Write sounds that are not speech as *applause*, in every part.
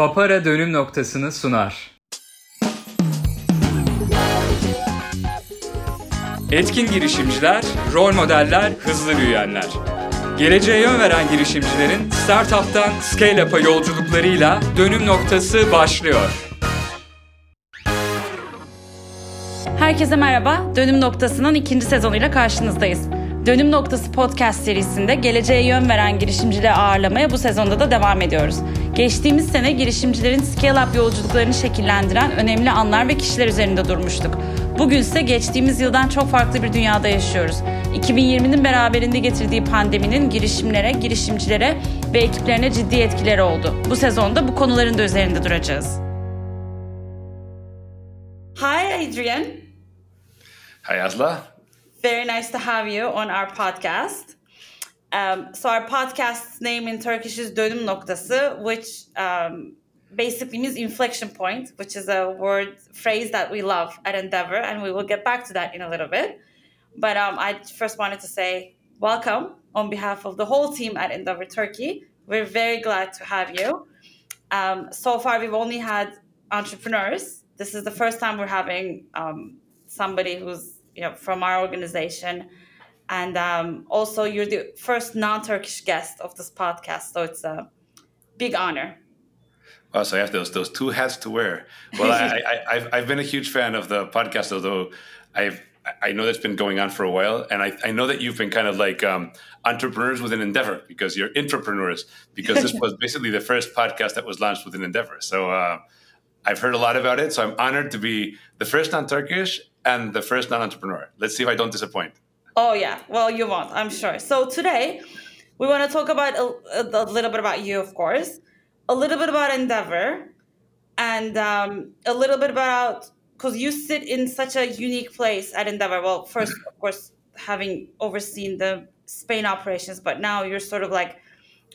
Papara dönüm noktasını sunar. Etkin girişimciler, rol modeller, hızlı büyüyenler. Geleceğe yön veren girişimcilerin startup'tan scale-up'a yolculuklarıyla dönüm noktası başlıyor. Herkese merhaba. Dönüm Noktası'nın ikinci sezonuyla karşınızdayız. Dönüm Noktası podcast serisinde geleceğe yön veren girişimcileri ağırlamaya bu sezonda da devam ediyoruz. Geçtiğimiz sene girişimcilerin scale-up yolculuklarını şekillendiren önemli anlar ve kişiler üzerinde durmuştuk. Bugün ise geçtiğimiz yıldan çok farklı bir dünyada yaşıyoruz. 2020'nin beraberinde getirdiği pandeminin girişimlere, girişimcilere ve ekiplerine ciddi etkileri oldu. Bu sezonda bu konuların da üzerinde duracağız. Hi Adrian. Hi Asla. Very nice to have you on our podcast. Um, so our podcast's name in Turkish is dönüm noktası, which um, basically means inflection point, which is a word phrase that we love at Endeavor, and we will get back to that in a little bit. But um, I first wanted to say welcome on behalf of the whole team at Endeavor Turkey. We're very glad to have you. Um, so far, we've only had entrepreneurs. This is the first time we're having um, somebody who's you know from our organization, and um, also you're the first non-Turkish guest of this podcast. So it's a big honor. Oh, so I have those those two hats to wear. Well, I, I, I've I've been a huge fan of the podcast, although I've I know that's been going on for a while, and I, I know that you've been kind of like um, entrepreneurs within Endeavor because you're entrepreneurs because this *laughs* was basically the first podcast that was launched within Endeavor. So uh, I've heard a lot about it. So I'm honored to be the first non-Turkish and the first non-entrepreneur. Let's see if I don't disappoint. Oh yeah, well you won't, I'm sure. So today we want to talk about a, a little bit about you, of course a little bit about Endeavor and um, a little bit about because you sit in such a unique place at Endeavor. Well, first, of course, having overseen the Spain operations, but now you're sort of like,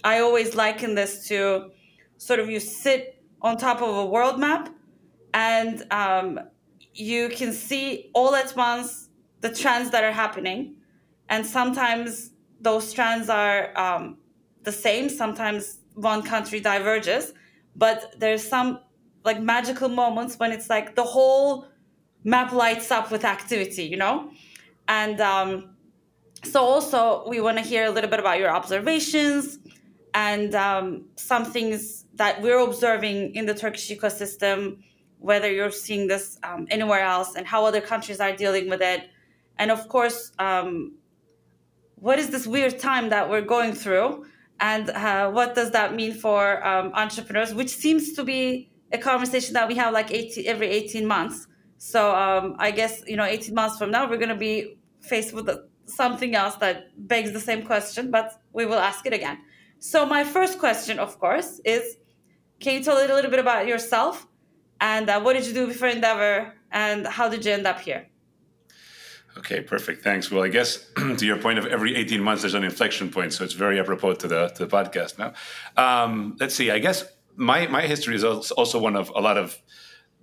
I always liken this to sort of you sit on top of a world map and um, you can see all at once the trends that are happening. And sometimes those trends are um, the same, sometimes one country diverges but there's some like magical moments when it's like the whole map lights up with activity you know and um, so also we want to hear a little bit about your observations and um, some things that we're observing in the turkish ecosystem whether you're seeing this um, anywhere else and how other countries are dealing with it. And of course um, what is this weird time that we're going through? And uh, what does that mean for um, entrepreneurs? Which seems to be a conversation that we have like 18, every 18 months. So um, i guess you know 18 months from now we're going to be faced with something else that begs the same question but we will ask it again. So my first question of course is can you tell a little bit about yourself and uh, what did you do before endeavor and how did you end up here Okay, perfect. Thanks. Well, I guess *clears throat* to your point of every 18 months, there's an inflection point. So it's very apropos to the, to the podcast now. Um, let's see. I guess my, my history is also one of a lot of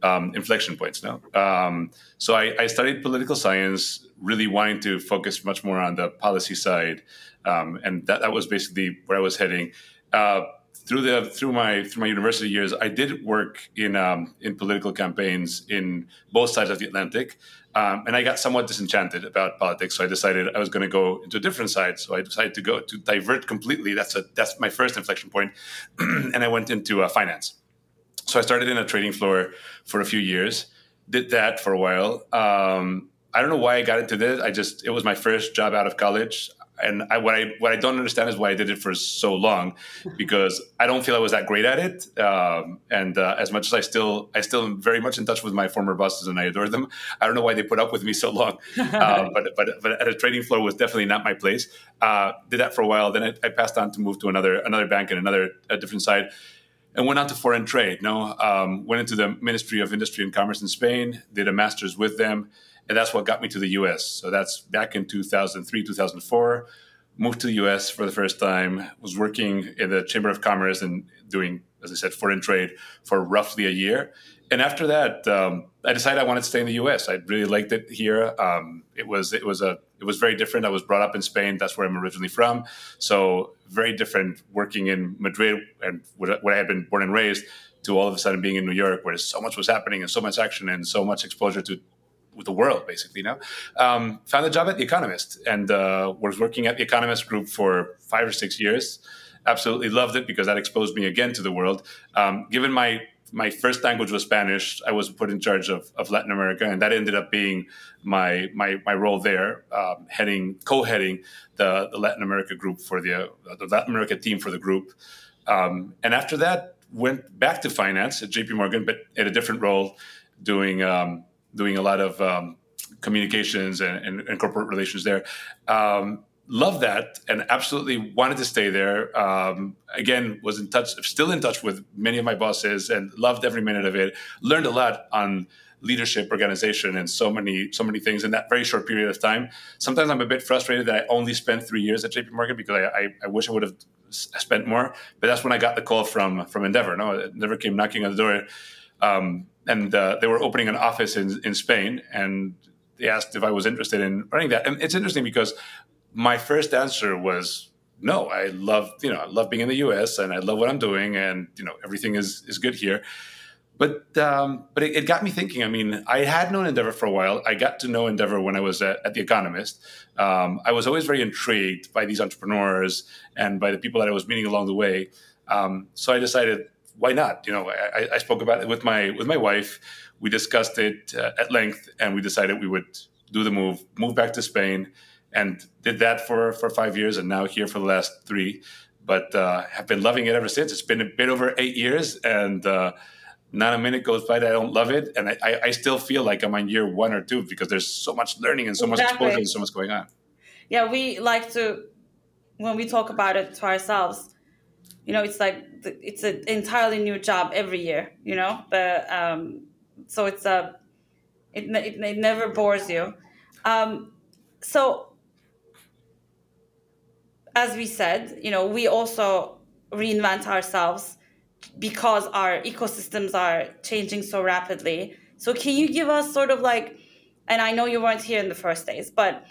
um, inflection points now. Um, so I, I, studied political science, really wanting to focus much more on the policy side. Um, and that, that was basically where I was heading. Uh, through the through my through my university years, I did work in um, in political campaigns in both sides of the Atlantic, um, and I got somewhat disenchanted about politics. So I decided I was going to go into a different side. So I decided to go to divert completely. That's a that's my first inflection point, *clears throat* and I went into uh, finance. So I started in a trading floor for a few years. Did that for a while. Um, I don't know why I got into this. I just it was my first job out of college and I, what I what I don't understand is why I did it for so long, *laughs* because I don't feel I was that great at it. Um, and uh, as much as I still I still am very much in touch with my former bosses and I adore them, I don't know why they put up with me so long. *laughs* Uh, but but but at a trading floor was definitely not my place. Uh, did that for a while, then I, I, passed on to move to another another bank and another a different side. And went on to foreign trade. No, um, went into the Ministry of Industry and Commerce in Spain. Did a master's with them and that's what got me to the US. So that's back in 2003, 2004. Moved to the US for the first time, was working in the Chamber of Commerce and doing, as I said, foreign trade for roughly a year. And after that, um, I decided I wanted to stay in the U.S. I really liked it here. Um, it was it was a it was very different. I was brought up in Spain. That's where I'm originally from. So very different working in Madrid and where I had been born and raised to all of a sudden being in New York, where so much was happening and so much action and so much exposure to the world, basically. Now, um, found a job at The Economist and uh, was working at The Economist Group for five or six years. Absolutely loved it because that exposed me again to the world. Um, given my my first language was Spanish, I was put in charge of, of Latin America, and that ended up being my my, my role there, um, heading co-heading the, the Latin America group for the, uh, the Latin America team for the group. Um, and after that, went back to finance at JP Morgan, but in a different role, doing um, doing a lot of um, communications and, and, and, corporate relations there. Um, loved that and absolutely wanted to stay there. Um, again, was in touch, still in touch with many of my bosses, and loved every minute of it. Learned a lot on leadership organization and so many so many things in that very short period of time sometimes i'm a bit frustrated that i only spent three years at jp morgan because i, I, I wish i would have spent more but that's when i got the call from from endeavor no it never came knocking on the door um, and uh, they were opening an office in, in Spain, and they asked if I was interested in running that. And it's interesting because my first answer was no. I love you know I love being in the U.S. and I love what I'm doing, and you know everything is is good here. But um, but it, it, got me thinking. I mean, I had known Endeavor for a while. I got to know Endeavor when I was at, at The Economist. Um, I was always very intrigued by these entrepreneurs and by the people that I was meeting along the way. Um, so I decided why not? You know, I, I, spoke about it with my with my wife. We discussed it uh, at length, and we decided we would do the move, move back to Spain, and did that for for five years, and now here for the last three. But uh, have been loving it ever since. It's been a bit over eight years, and uh, not a minute goes by that I don't love it, and I, I, still feel like I'm on year one or two because there's so much learning and so much exposure and so much going on. Yeah, we like to when we talk about it to ourselves you know it's like it's an entirely new job every year you know? The um, so it's a it, it, it never bores you. Um, so as we said you know we also reinvent ourselves because our ecosystems are changing so rapidly. So can you give us sort of like and i know you weren't here in the first days but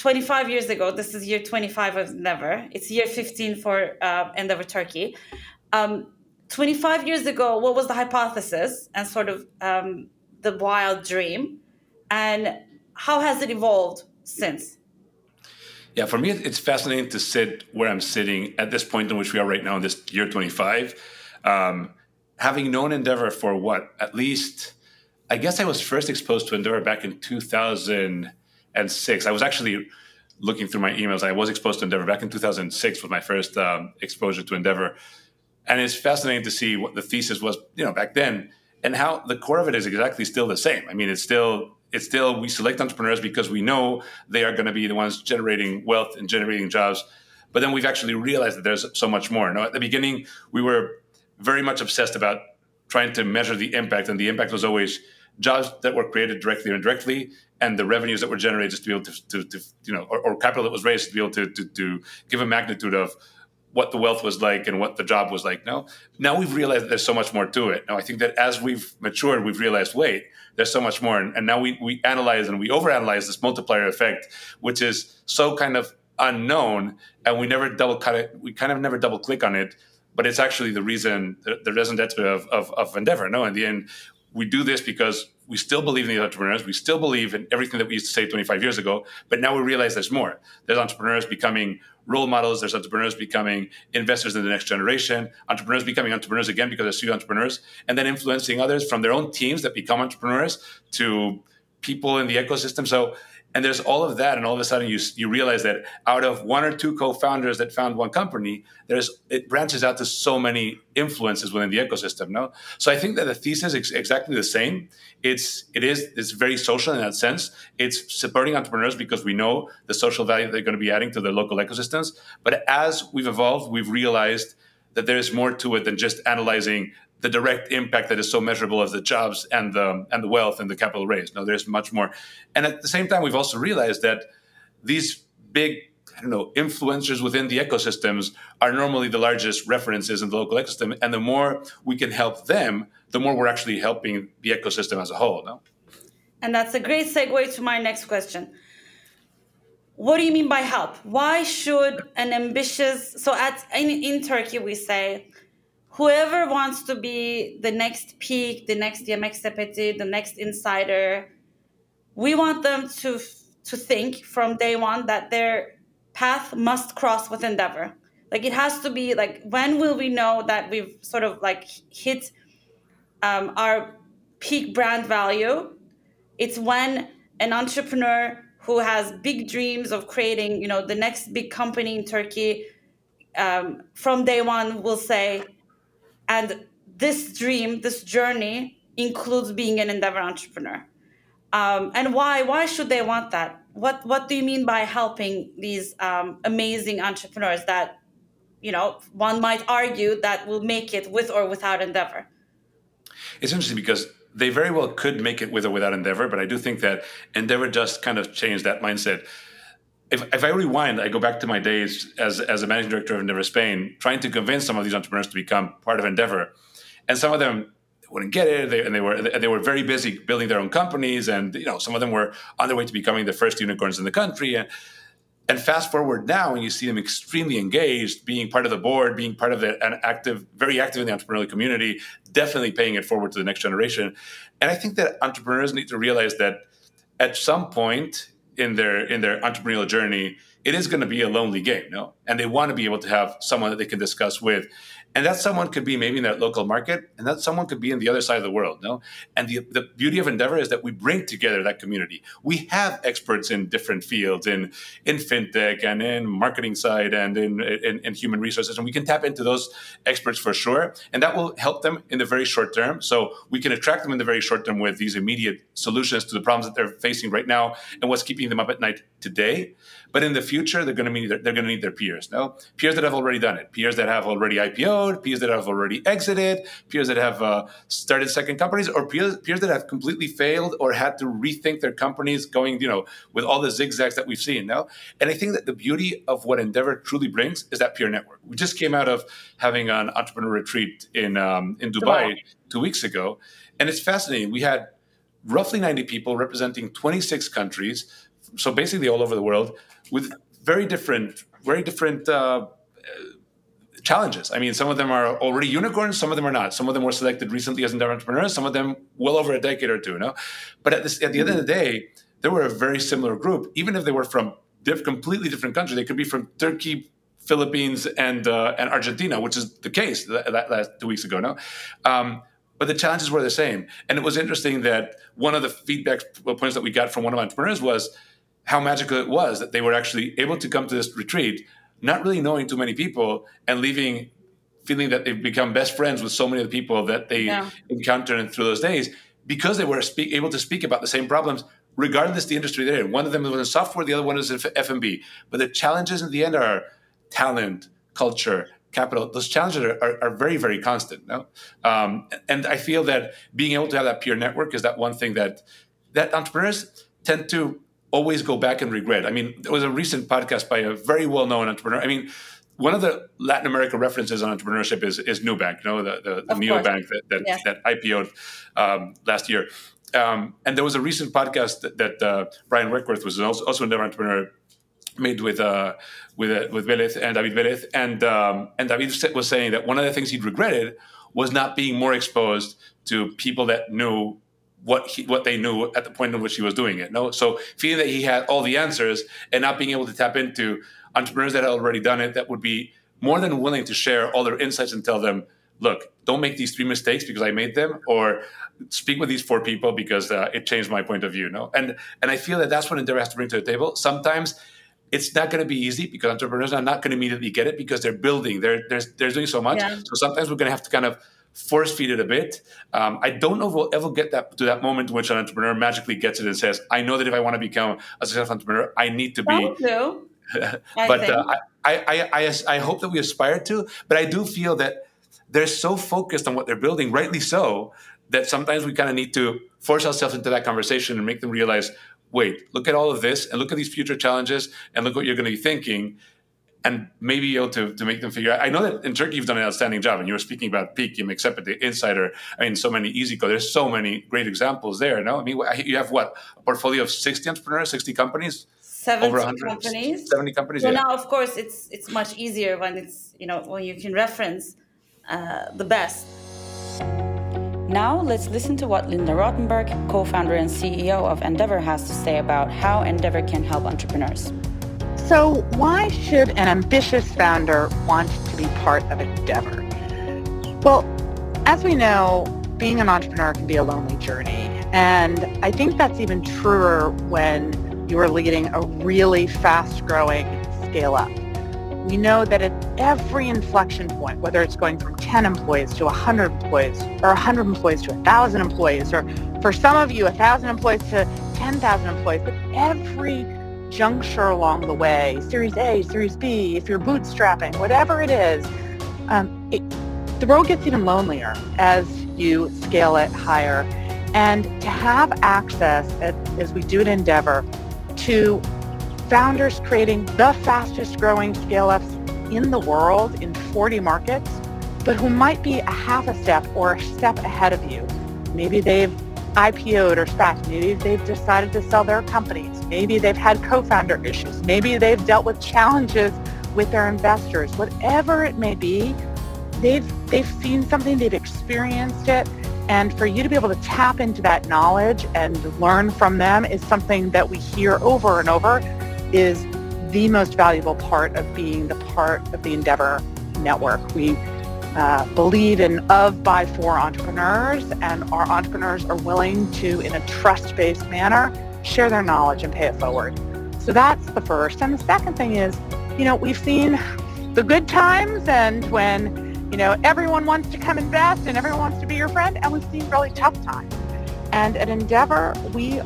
25 years ago, this is year 25 of Endeavor. It's year 15 for uh, Endeavor Turkey. Um, 25 years ago, what was the hypothesis and sort of um, the wild dream? And how has it evolved since? Yeah, for me, it's fascinating to sit where I'm sitting at this point in which we are right now in this year 25. Um, having known Endeavor for what, at least, I guess I was first exposed to Endeavor back in 2000 and six. I was actually looking through my emails. I was exposed to Endeavor back in 2006 was my first um, exposure to Endeavor, and it's fascinating to see what the thesis was, you know, back then, and how the core of it is exactly still the same. I mean, it's still it's still we select entrepreneurs because we know they are going to be the ones generating wealth and generating jobs. But then we've actually realized that there's so much more. Now, at the beginning, we were very much obsessed about trying to measure the impact, and the impact was always jobs that were created directly or indirectly, and the revenues that were generated just to be able to, to, to you know, or, or, capital that was raised to be able to, to, to give a magnitude of what the wealth was like and what the job was like. No, now we've realized there's so much more to it. Now I think that as we've matured, we've realized, wait, there's so much more, and, and now we we analyze and we overanalyze this multiplier effect, which is so kind of unknown, and we never double cut it. We kind of never double click on it, but it's actually the reason the, the raison d'être of, of, of Endeavor. No, in the end, we do this because we still believe in the entrepreneurs. We still believe in everything that we used to say 25 years ago. But now we realize there's more. There's entrepreneurs becoming role models. There's entrepreneurs becoming investors in the next generation. Entrepreneurs becoming entrepreneurs again because they're serial entrepreneurs, and then influencing others from their own teams that become entrepreneurs to people in the ecosystem. So and there's all of that and all of a sudden you, you realize that out of one or two co-founders that found one company there's it branches out to so many influences within the ecosystem no? So i think that the thesis is exactly the same. It's it is it's very social in that sense. It's supporting entrepreneurs because we know the social value they're going to be adding to the local ecosystems. But as we've evolved we've realized that there's more to it than just analyzing the direct impact that is so measurable as the jobs and the and the wealth and the capital raised. No, there's much more. And at the same time, we've also realized that these big I don't know influencers within the ecosystems are normally the largest references in the local ecosystem, and the more we can help them, the more we're actually helping the ecosystem as a whole. No. And that's a great segue to my next question. What do you mean by help? Why should an ambitious so at in, in Turkey we say whoever wants to be the next peak, the next Yemek Sepeti, the next insider, we want them to to think from day one that their path must cross with Endeavor. Like it has to be like when will we know that we've sort of like hit um, our peak brand value? It's when an entrepreneur who has big dreams of creating, you know, the next big company in Turkey, um, from day one will say, and this dream, this journey includes being an endeavor entrepreneur. Um, and why? Why should they want that? What What do you mean by helping these um, amazing entrepreneurs that, you know, one might argue that will make it with or without endeavor? It's interesting because they very well could make it with or without Endeavor, but I do think that Endeavor just kind of changed that mindset. If, if I rewind, I go back to my days as, as a managing director of Endeavor Spain, trying to convince some of these entrepreneurs to become part of Endeavor. And some of them wouldn't get it, they, and they were they were very busy building their own companies, and you know some of them were on their way to becoming the first unicorns in the country. And and fast forward now, and you see them extremely engaged, being part of the board, being part of the, an active, very active in the entrepreneurial community, definitely paying it forward to the next generation. And I think that entrepreneurs need to realize that at some point in their in their entrepreneurial journey, it is going to be a lonely game, no? And they want to be able to have someone that they can discuss with. And that someone could be maybe in that local market, and that someone could be in the other side of the world. No, and the, the beauty of Endeavor is that we bring together that community. We have experts in different fields, in in fintech and in marketing side and in, in, in human resources, and we can tap into those experts for sure, and that will help them in the very short term. So we can attract them in the very short term with these immediate solutions to the problems that they're facing right now and what's keeping them up at night today. But in the future, they're going to need they're going to need their peers. No, peers that have already done it, peers that have already IPO'd, peers that have already exited, peers that have uh, started second companies, or peers, peers that have completely failed or had to rethink their companies, going you know with all the zigzags that we've seen. No, and I think that the beauty of what Endeavor truly brings is that peer network. We just came out of having an entrepreneur retreat in um, in Dubai, Dubai two weeks ago, and it's fascinating. We had roughly 90 people representing 26 countries so basically all over the world with very different, very different uh, challenges. I mean, some of them are already unicorns, some of them are not. Some of them were selected recently as entrepreneurs, some of them well over a decade or two. No, but at, this, at the end of the day, they were a very similar group, even if they were from diff- completely different countries. They could be from Turkey, Philippines, and uh, and Argentina, which is the case that, last two weeks ago. No. Um, but the challenges were the same. And it was interesting that one of the feedback points that we got from one of our entrepreneurs was how magical it was that they were actually able to come to this retreat, not really knowing too many people and leaving feeling that they've become best friends with so many of the people that they yeah. encountered through those days because they were speak, able to speak about the same problems regardless the industry they're in. One of them was in software, the other one is in F&B. But the challenges in the end are talent, culture, capital. Those challenges are, are, are very, very constant. No? Um, and I feel that being able to have that peer network is that one thing that that entrepreneurs tend to always go back and regret. I mean, there was a recent podcast by a very well-known entrepreneur. I mean, one of the Latin America references on entrepreneurship is, is Nubank, you know, the, the, the neobank that, that, yes. that IPO'd um, last year. Um, and there was a recent podcast that, that uh, Brian Requarth was also, also an entrepreneur made with uh, with uh, with Velez and David Velez, and um, and David was saying that one of the things he'd regretted was not being more exposed to people that knew what he, what they knew at the point in which he was doing it. No, so feeling that he had all the answers and not being able to tap into entrepreneurs that had already done it that would be more than willing to share all their insights and tell them, look, don't make these three mistakes because I made them, or speak with these four people because uh, it changed my point of view. No, and and I feel that that's what Endeavor has to bring to the table. Sometimes it's not going to be easy because entrepreneurs are not going to immediately get it because they're building, they're they're, they're doing so much. Yeah. So sometimes we're going to have to kind of force feed it a bit. Um, I don't know if we'll ever get that to that moment in which an entrepreneur magically gets it and says, "I know that if I want to become a successful entrepreneur, I need to be." *laughs* but uh, I, I, I, I hope that we aspire to. But I do feel that they're so focused on what they're building, rightly so, that sometimes we kind of need to force ourselves into that conversation and make them realize, wait, look at all of this and look at these future challenges and look what you're going to be thinking and maybe able to, to make them figure out. I know that in Turkey you've done an outstanding job, and you were speaking about Peak, Yemek Sepeti Insider. I mean, so many easy EasyCo. There's so many great examples there. No, I mean, you have what a portfolio of 60 entrepreneurs, 60 companies, 70 over 100 companies. 70 companies. So yeah. now, of course, it's it's much easier when it's you know when you can reference uh, the best. Now, let's listen to what Linda Rottenberg, co founder and CEO of Endeavor, has to say about how Endeavor can help entrepreneurs. So, why should an ambitious founder want to be part of Endeavor? Well, as we know, being an entrepreneur can be a lonely journey. And I think that's even truer when you are leading a really fast-growing scale-up we know that at every inflection point, whether it's going from 10 employees to 100 employees or 100 employees to 1,000 employees, or for some of you, 1,000 employees to 10,000 employees, but every juncture along the way, Series A, Series B, if you're bootstrapping, whatever it is, um, it, the road gets even lonelier as you scale it higher. And to have access, at, as we do at Endeavor, to founders creating the fastest growing scale-ups in the world in 40 markets, but who might be a half a step or a step ahead of you. Maybe they've IPO'd or SPAC. Maybe they've decided to sell their companies. Maybe they've had co-founder issues. Maybe they've dealt with challenges with their investors. Whatever it may be, they've they've seen something, they've experienced it, and for you to be able to tap into that knowledge and learn from them is something that we hear over and over is the most valuable part of being the part of the Endeavor network. We uh, believe in of, by, for entrepreneurs, and our entrepreneurs are willing to, in a trust-based manner, share their knowledge and pay it forward. So that's the first. And the second thing is, you know, we've seen the good times and when, you know, everyone wants to come invest and everyone wants to be your friend, and we've seen really tough times. And at Endeavor, we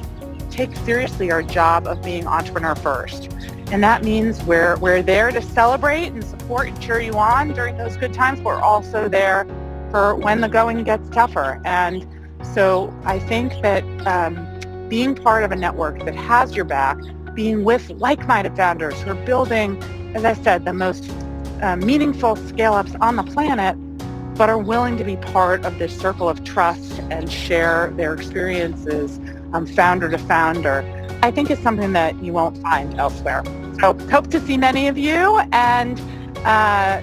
take seriously our job of being entrepreneur first. And that means we're, we're there to celebrate and support and cheer you on during those good times. We're also there for when the going gets tougher. And so I think that um, being part of a network that has your back, being with like-minded founders who are building, as I said, the most uh, meaningful scale-ups on the planet, but are willing to be part of this circle of trust and share their experiences um, founder to founder, I think is something that you won't find elsewhere. So hope to see many of you and uh,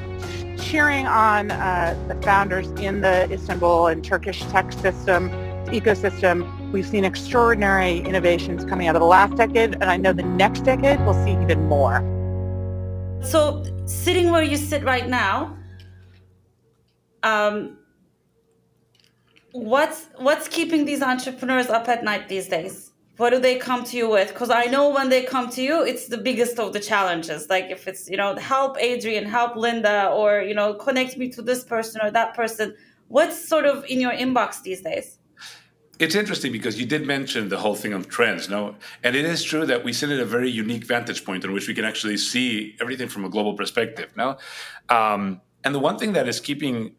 cheering on uh, the founders in the Istanbul and Turkish tech system, ecosystem. We've seen extraordinary innovations coming out of the last decade, and I know the next decade we'll see even more. So sitting where you sit right now, um, what's what's keeping these entrepreneurs up at night these days what do they come to you with because i know when they come to you it's the biggest of the challenges like if it's you know help adrian help linda or you know connect me to this person or that person what's sort of in your inbox these days it's interesting because you did mention the whole thing of trends, no? And it is true that we sit at a very unique vantage point in which we can actually see everything from a global perspective, no? Um, and the one thing that is keeping,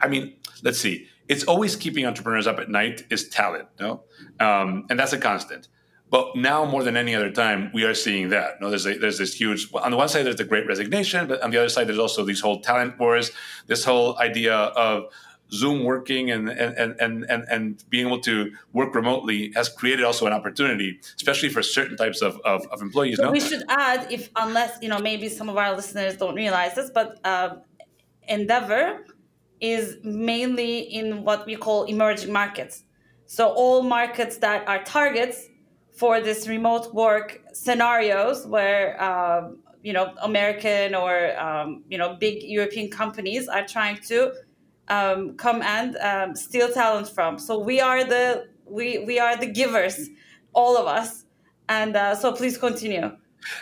I mean, let's see, it's always keeping entrepreneurs up at night is talent, no, um, and that's a constant. But now more than any other time, we are seeing that. No, there's a, there's this huge. On the one side, there's the Great Resignation, but on the other side, there's also these whole talent wars. This whole idea of Zoom working and and and and and being able to work remotely has created also an opportunity, especially for certain types of, of, of employees. No? we should add, if unless you know, maybe some of our listeners don't realize this, but uh, Endeavor is mainly in what we call emerging markets. So all markets that are targets for this remote work scenarios where uh, you know American or um, you know big European companies are trying to um, come and um, steal talent from. So we are the we we are the givers, all of us. And uh, so please continue.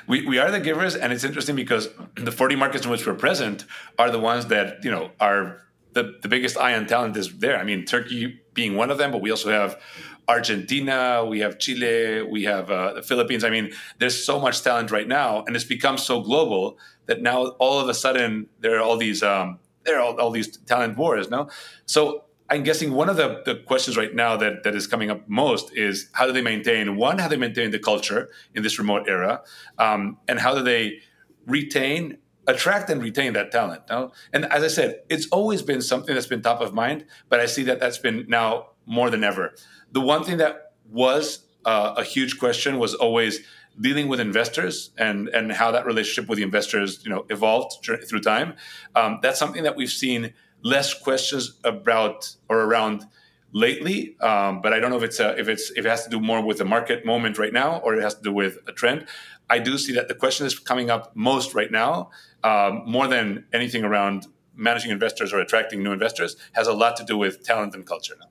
We, we are the givers, and it's interesting because *clears throat* the 40 markets in which we're present are the ones that you know are the, the biggest eye on talent is there. I mean, Turkey being one of them, but we also have Argentina, we have Chile, we have uh, the Philippines. I mean, there's so much talent right now, and it's become so global that now all of a sudden there are all these um, there are all, all these talent wars. No, so I'm guessing one of the, the questions right now that, that is coming up most is how do they maintain one, how do they maintain the culture in this remote era, um, and how do they retain attract and retain that talent. No? And as I said, it's always been something that's been top of mind, but I see that that's been now more than ever. The one thing that was uh, a huge question was always dealing with investors and and how that relationship with the investors you know evolved through time. Um, that's something that we've seen less questions about or around lately. Um, but I don't know if it's a, if it's if it has to do more with the market moment right now or it has to do with a trend. I do see that the question is coming up most right now, um, more than anything around managing investors or attracting new investors, has a lot to do with talent and culture now.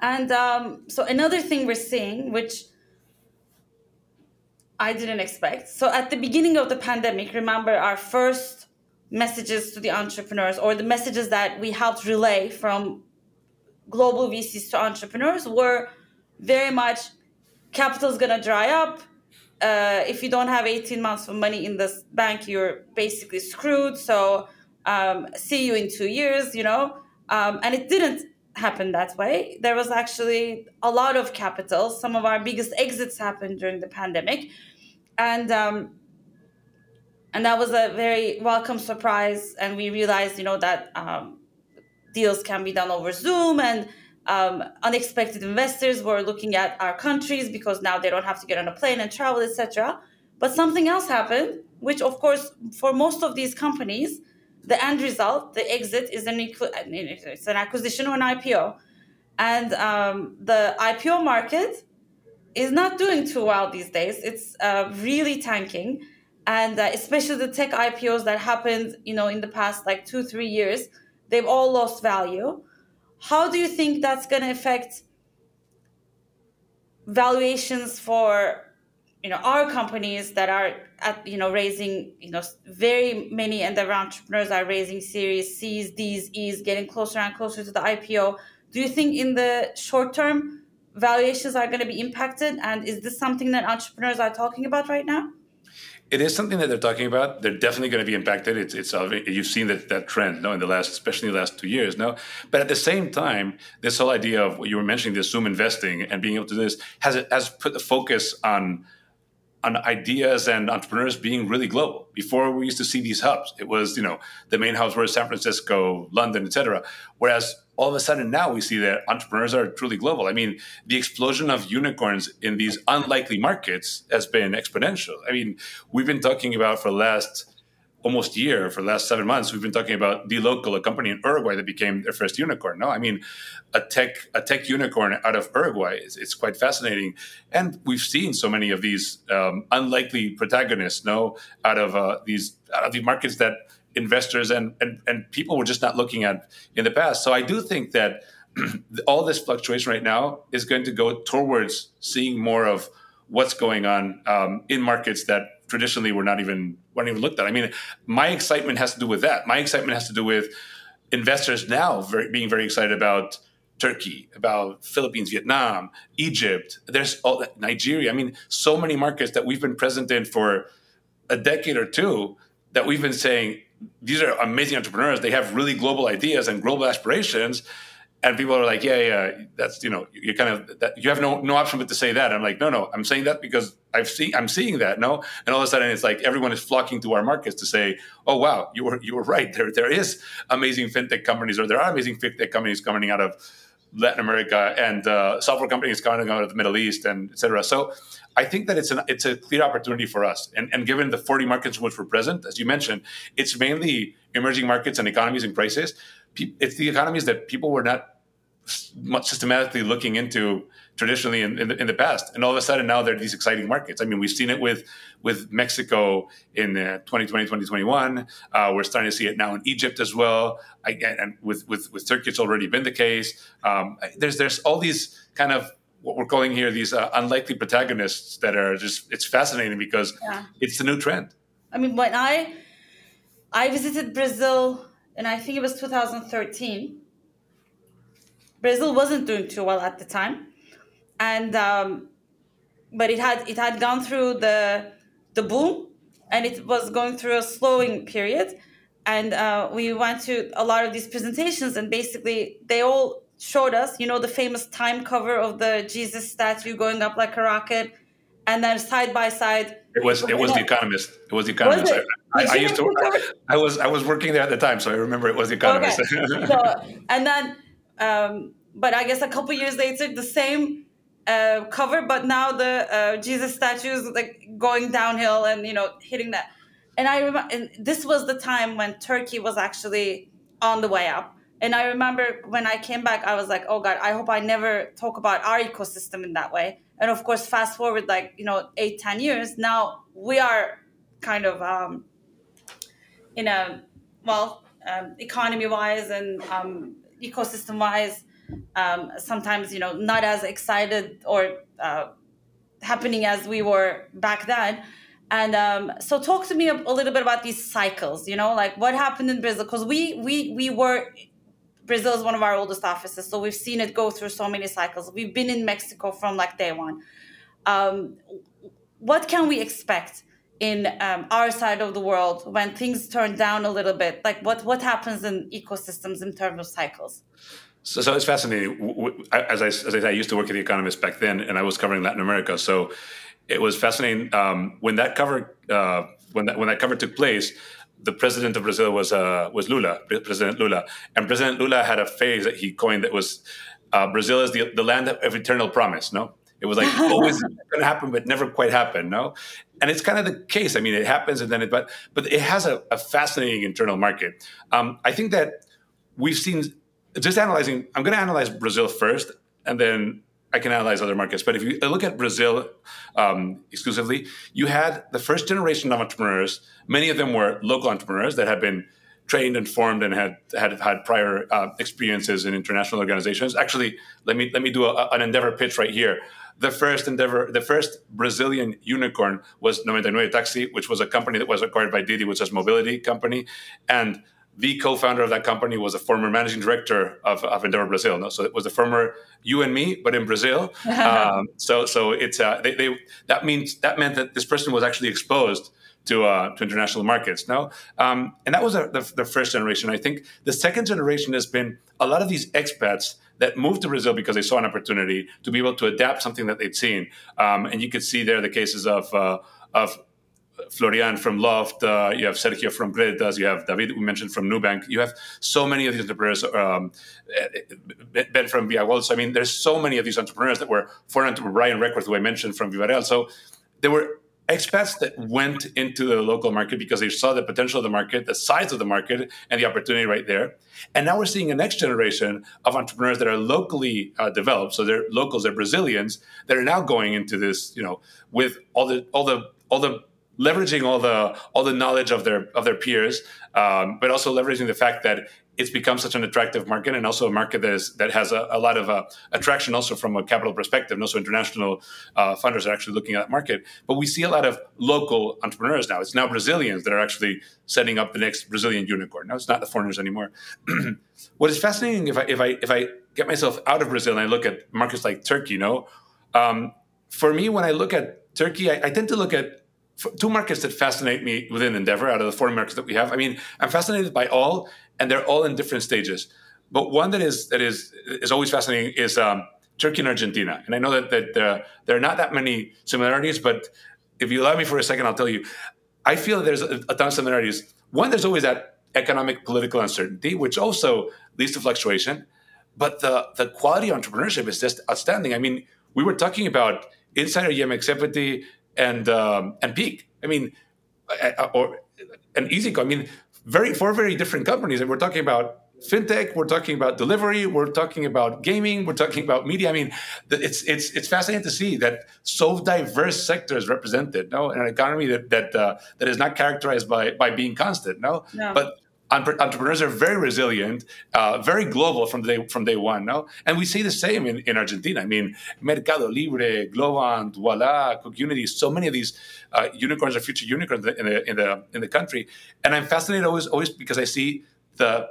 And um, so another thing we're seeing, which I didn't expect. So at the beginning of the pandemic, remember our first messages to the entrepreneurs or the messages that we helped relay from global VCs to entrepreneurs were very much capital is going to dry up. Uh, if you don't have 18 months of money in this bank, you're basically screwed. So um, see you in two years, you know. Um, and it didn't happen that way. There was actually a lot of capital. Some of our biggest exits happened during the pandemic, and um, and that was a very welcome surprise. And we realized, you know, that um, deals can be done over Zoom, and um, unexpected investors were looking at our countries because now they don't have to get on a plane and travel, etc. But something else happened, which, of course, for most of these companies the end result, the exit, is an it's an acquisition or an IPO, and um, the IPO market is not doing too well these days. It's uh, really tanking, and uh, especially the tech IPOs that happened, you know, in the past like two three years, they've all lost value. How do you think that's going to affect valuations for you know our companies that are at you know raising you know very many and the entrepreneurs are raising series c's d's e's getting closer and closer to the ipo do you think in the short term valuations are going to be impacted? And is this something that entrepreneurs are talking about right now it is something that they're talking about. They're definitely going to be impacted. It's, it's you've seen that, that trend, no, in the last, especially the last two years, no. But at the same time, this whole idea of what you were mentioning, this Zoom investing and being able to do this has has put the focus on on ideas and entrepreneurs being really global. Before we used to see these hubs, it was you know the main hubs were San Francisco, London, etc. Whereas all of a sudden now we see that entrepreneurs are truly global. I mean, the explosion of unicorns in these unlikely markets has been exponential. I mean, we've been talking about for the last almost year for the last seven months we've been talking about dLocal a company in uruguay that became their first unicorn no i mean a tech a tech unicorn out of uruguay it's, it's quite fascinating and we've seen so many of these um, unlikely protagonists no out of uh, these out of the markets that investors and, and and people were just not looking at in the past so i do think that *clears throat* all this fluctuation right now is going to go towards seeing more of what's going on um, in markets that traditionally were not even weren't even looked at. I mean, my excitement has to do with that. My excitement has to do with investors now very, being very excited about Turkey, about Philippines, Vietnam, Egypt. There's all Nigeria. I mean, so many markets that we've been present in for a decade or two that we've been saying these are amazing entrepreneurs. They have really global ideas and global aspirations and people are like, yeah, yeah, that's you know, you kind of that, you have no no option but to say that. I'm like, no, no, I'm saying that because I've seen I'm seeing that, no, and all of a sudden it's like everyone is flocking to our markets to say, oh wow, you were you were right. There there is amazing fintech companies, or there are amazing fintech companies coming out of Latin America and uh, software companies coming out of the Middle East and etc. So I think that it's an it's a clear opportunity for us. And, and given the 40 markets in which we're present, as you mentioned, it's mainly emerging markets and economies in crisis. It's the economies that people were not much systematically looking into traditionally in, in, the, in, the, past. And all of a sudden now there are these exciting markets. I mean, we've seen it with with Mexico in uh, 2020, 2021. Uh, we're starting to see it now in Egypt as well. I, and with, with, with Turkey, it's already been the case. Um, there's, there's all these kind of what we're calling here these uh, unlikely protagonists that are just, it's fascinating because yeah. it's the new trend. I mean, when I, I visited Brazil and I think it was 2013 Brazil wasn't doing too well at the time, and um, but it had it had gone through the the boom, and it was going through a slowing period, and uh, we went to a lot of these presentations, and basically they all showed us, you know, the famous time cover of the Jesus statue going up like a rocket, and then side by side. It was it was the Economist. It was the Economist. Was I, I, I, used to. I, I, was I was working there at the time, so I remember it was the Economist. Okay. *laughs* so, and then um, but I guess a couple years later, the same uh, cover, but now the uh, Jesus statue is like going downhill and you know hitting that. And I remember, this was the time when Turkey was actually on the way up. And I remember when I came back, I was like, oh God, I hope I never talk about our ecosystem in that way. And of course, fast forward like, you know, eight, ten years, now we are kind of um, in a, well, um, economy wise and um, ecosystem wise, um, sometimes, you know, not as excited or uh, happening as we were back then. And um, so, talk to me a, a, little bit about these cycles. You know, like what happened in Brazil because we we we were Brazil is one of our oldest offices, so we've seen it go through so many cycles. We've been in Mexico from like day one. Um, what can we expect in um, our side of the world when things turn down a little bit? Like what what happens in ecosystems in terms of cycles? So, so it's fascinating. As I, as I said, I used to work at The Economist back then, and I was covering Latin America. So it was fascinating um, when that cover uh, when that when that cover took place. The president of Brazil was uh, was Lula, President Lula, and President Lula had a phrase that he coined that was uh, Brazil is the, the land of eternal promise. No, it was like *laughs* always going to happen, but never quite happened. No, and it's kind of the case. I mean, it happens, and then it but but it has a, a fascinating internal market. Um, I think that we've seen just analyzing, I'm going to analyze Brazil first, and then I can analyze other markets. But if you look at Brazil um, exclusively, you had the first generation of entrepreneurs. Many of them were local entrepreneurs that had been trained and formed and had had had prior uh, experiences in international organizations. Actually, let me let me do a, an endeavor pitch right here. The first endeavor, the first Brazilian unicorn was 99 Taxi, which was a company that was acquired by Didi, which is a mobility company, and the co-founder of that company was a former managing director of, of Endeavor Brazil. No? So it was the former you and me, but in Brazil. *laughs* um, so so it's uh, they, they, that means that meant that this person was actually exposed to uh, to international markets. No, um, and that was a, the, the first generation. I think the second generation has been a lot of these expats that moved to Brazil because they saw an opportunity to be able to adapt something that they'd seen. Um, and you could see there the cases of uh, of Florian from Loft, uh, you have Sergio from Creditas, you have David, we mentioned from Nubank. You have so many of these entrepreneurs, um, Ben from Via So, I mean, there's so many of these entrepreneurs that were foreign to Brian Requarth, who I mentioned from VivaReal. So there were expats that went into the local market because they saw the potential of the market, the size of the market, and the opportunity right there. And now we're seeing a next generation of entrepreneurs that are locally uh, developed. So they're locals, they're Brazilians that are now going into this, you know, with all the all the all the leveraging all the all the knowledge of their of their peers, um, but also leveraging the fact that it's become such an attractive market and also a market that is that has a, a lot of uh, attraction also from a capital perspective. And also international uh, funders are actually looking at that market. But we see a lot of local entrepreneurs now. It's now brazilians that are actually setting up the next brazilian unicorn. Now it's not the foreigners anymore. *clears throat* What is fascinating if i if i if i get myself out of brazil and i look at markets like turkey you know um, for me when i look at turkey I, I tend to look at two markets that fascinate me within Endeavor out of the four markets that we have. I mean, I'm fascinated by all, and they're all in different stages. But one that is that is is always fascinating is um, Turkey and Argentina. And I know that that uh, there are not that many similarities, but if you allow me for a second, I'll tell you. I feel there's a, a ton of similarities. One, there's always that economic political uncertainty, which also leads to fluctuation. But the the quality of entrepreneurship is just outstanding. I mean, we were talking about Insider Yemek Sepeti and um, and Peak. I mean, or an easy. I mean, very four very different companies, and we're talking about fintech, we're talking about delivery, we're talking about gaming, we're talking about media. I mean, it's it's it's fascinating to see that so diverse sectors represented. No, in an economy that that uh, that is not characterized by by being constant. No, no. but entrepreneurs are very resilient, uh, very global from day from day one. No, and we see the same in, in Argentina. I mean, Mercado Libre, Globant, Ualá, Community, so many of these uh, unicorns are future unicorns in the in the in the country. And I'm fascinated always always because I see the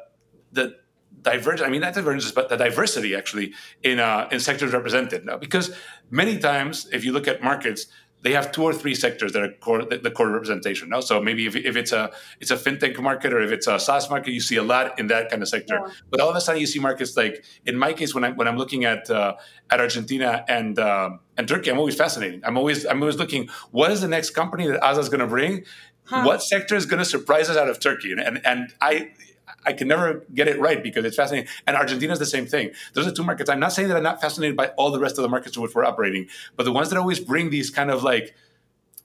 the divergence. I mean, not divergence, but the diversity actually in uh, in sectors represented. No, because many times if you look at markets they have two or three sectors that are core, the, the core representation. No? So maybe if, if it's a it's a fintech market or if it's a SaaS market, you see a lot in that kind of sector. Yeah. But all of a sudden, you see markets like in my case, when I'm when I'm looking at uh, at Argentina and um, and Turkey, I'm always fascinated. I'm always I'm always looking what is the next company that Asa is going to bring. Huh. What sector is going to surprise us out of Turkey? And, and and I I can never get it right because it's fascinating. And Argentina is the same thing. Those are two markets. I'm not saying that I'm not fascinated by all the rest of the markets in which we're operating, but the ones that always bring these kind of like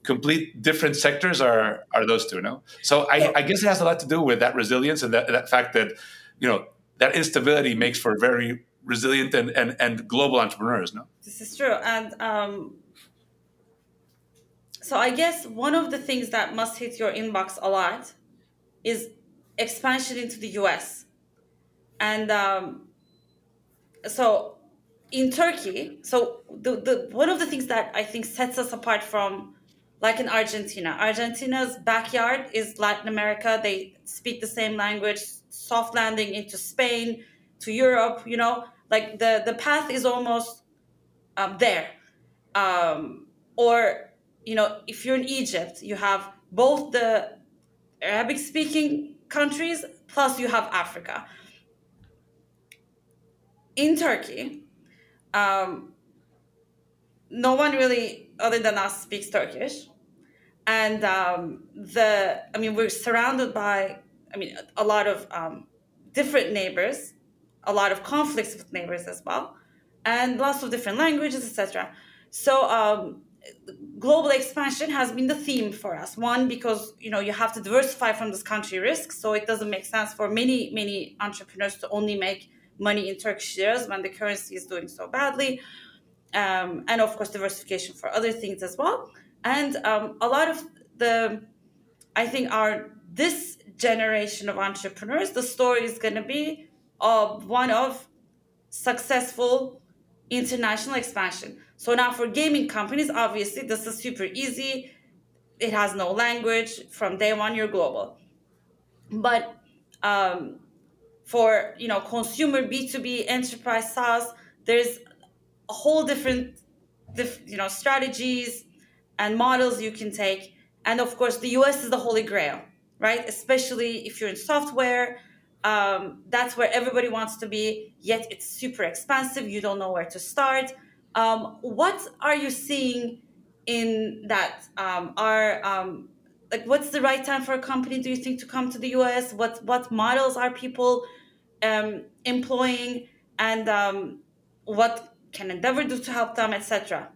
complete different sectors are are those two. No, so I, I guess it has a lot to do with that resilience and that, that fact that you know that instability makes for very resilient and, and, and global entrepreneurs. No, this is true, and um, so I guess one of the things that must hit your inbox a lot is expansion into the US. And um, so in Turkey, so the, the one of the things that I think sets us apart from like in Argentina. Argentina's backyard is Latin America. They speak the same language, soft landing into Spain, to Europe, you know, like the, the path is almost um, there. Um, or, you know, if you're in Egypt, you have both the Arabic speaking countries, plus you have Africa. In Turkey, um, no one really, other than us, speaks Turkish. And um, the, I mean, we're surrounded by, I mean, a lot of um, different neighbors, a lot of conflicts with neighbors as well, and lots of different languages, etc. So um, global expansion has been the theme for us. One, because you know you have to diversify from this country risk, so it doesn't make sense for many many entrepreneurs to only make money in Turkish liras when the currency is doing so badly, um, and of course diversification for other things as well. And um, a lot of the, I think our this generation of entrepreneurs, the story is going to be of one of successful international expansion so now for gaming companies, obviously this is super easy. It has no language. From day one, you're global. But um, for you know consumer B2B enterprise SaaS, there's a whole different you know strategies and models you can take. And of course, the US is the holy grail, right? Especially if you're in software. Um, that's where everybody wants to be, yet it's super expensive. You don't know where to start um, what are you seeing in that? Um, are um, like what's the right time for a company? Do you think to come to the US? What what models are people um, employing, and um, what can Endeavor do to help them, etc.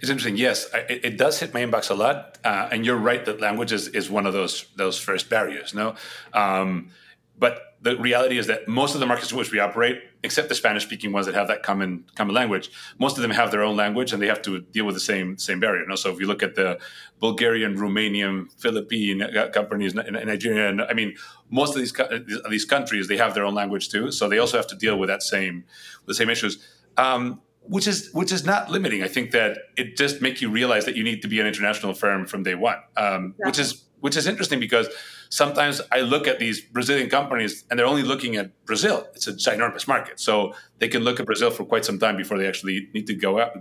It's interesting. Yes, it, it, does hit my inbox a lot, uh, and you're right that language is, is one of those those first barriers. No, um, but the reality is that most of the markets in which we operate, except the Spanish-speaking ones that have that common common language, most of them have their own language and they have to deal with the same same barrier. You know? So if you look at the Bulgarian, Romanian, Philippine uh, companies in Nigeria, and I mean, most of these these countries they have their own language too, so they also have to deal with that same the same issues. Um, which is which is not limiting. I think that it just makes you realize that you need to be an international firm from day one, um, which is which is interesting because sometimes I look at these Brazilian companies and they're only looking at Brazil. It's a ginormous market, so they can look at Brazil for quite some time before they actually need to go out,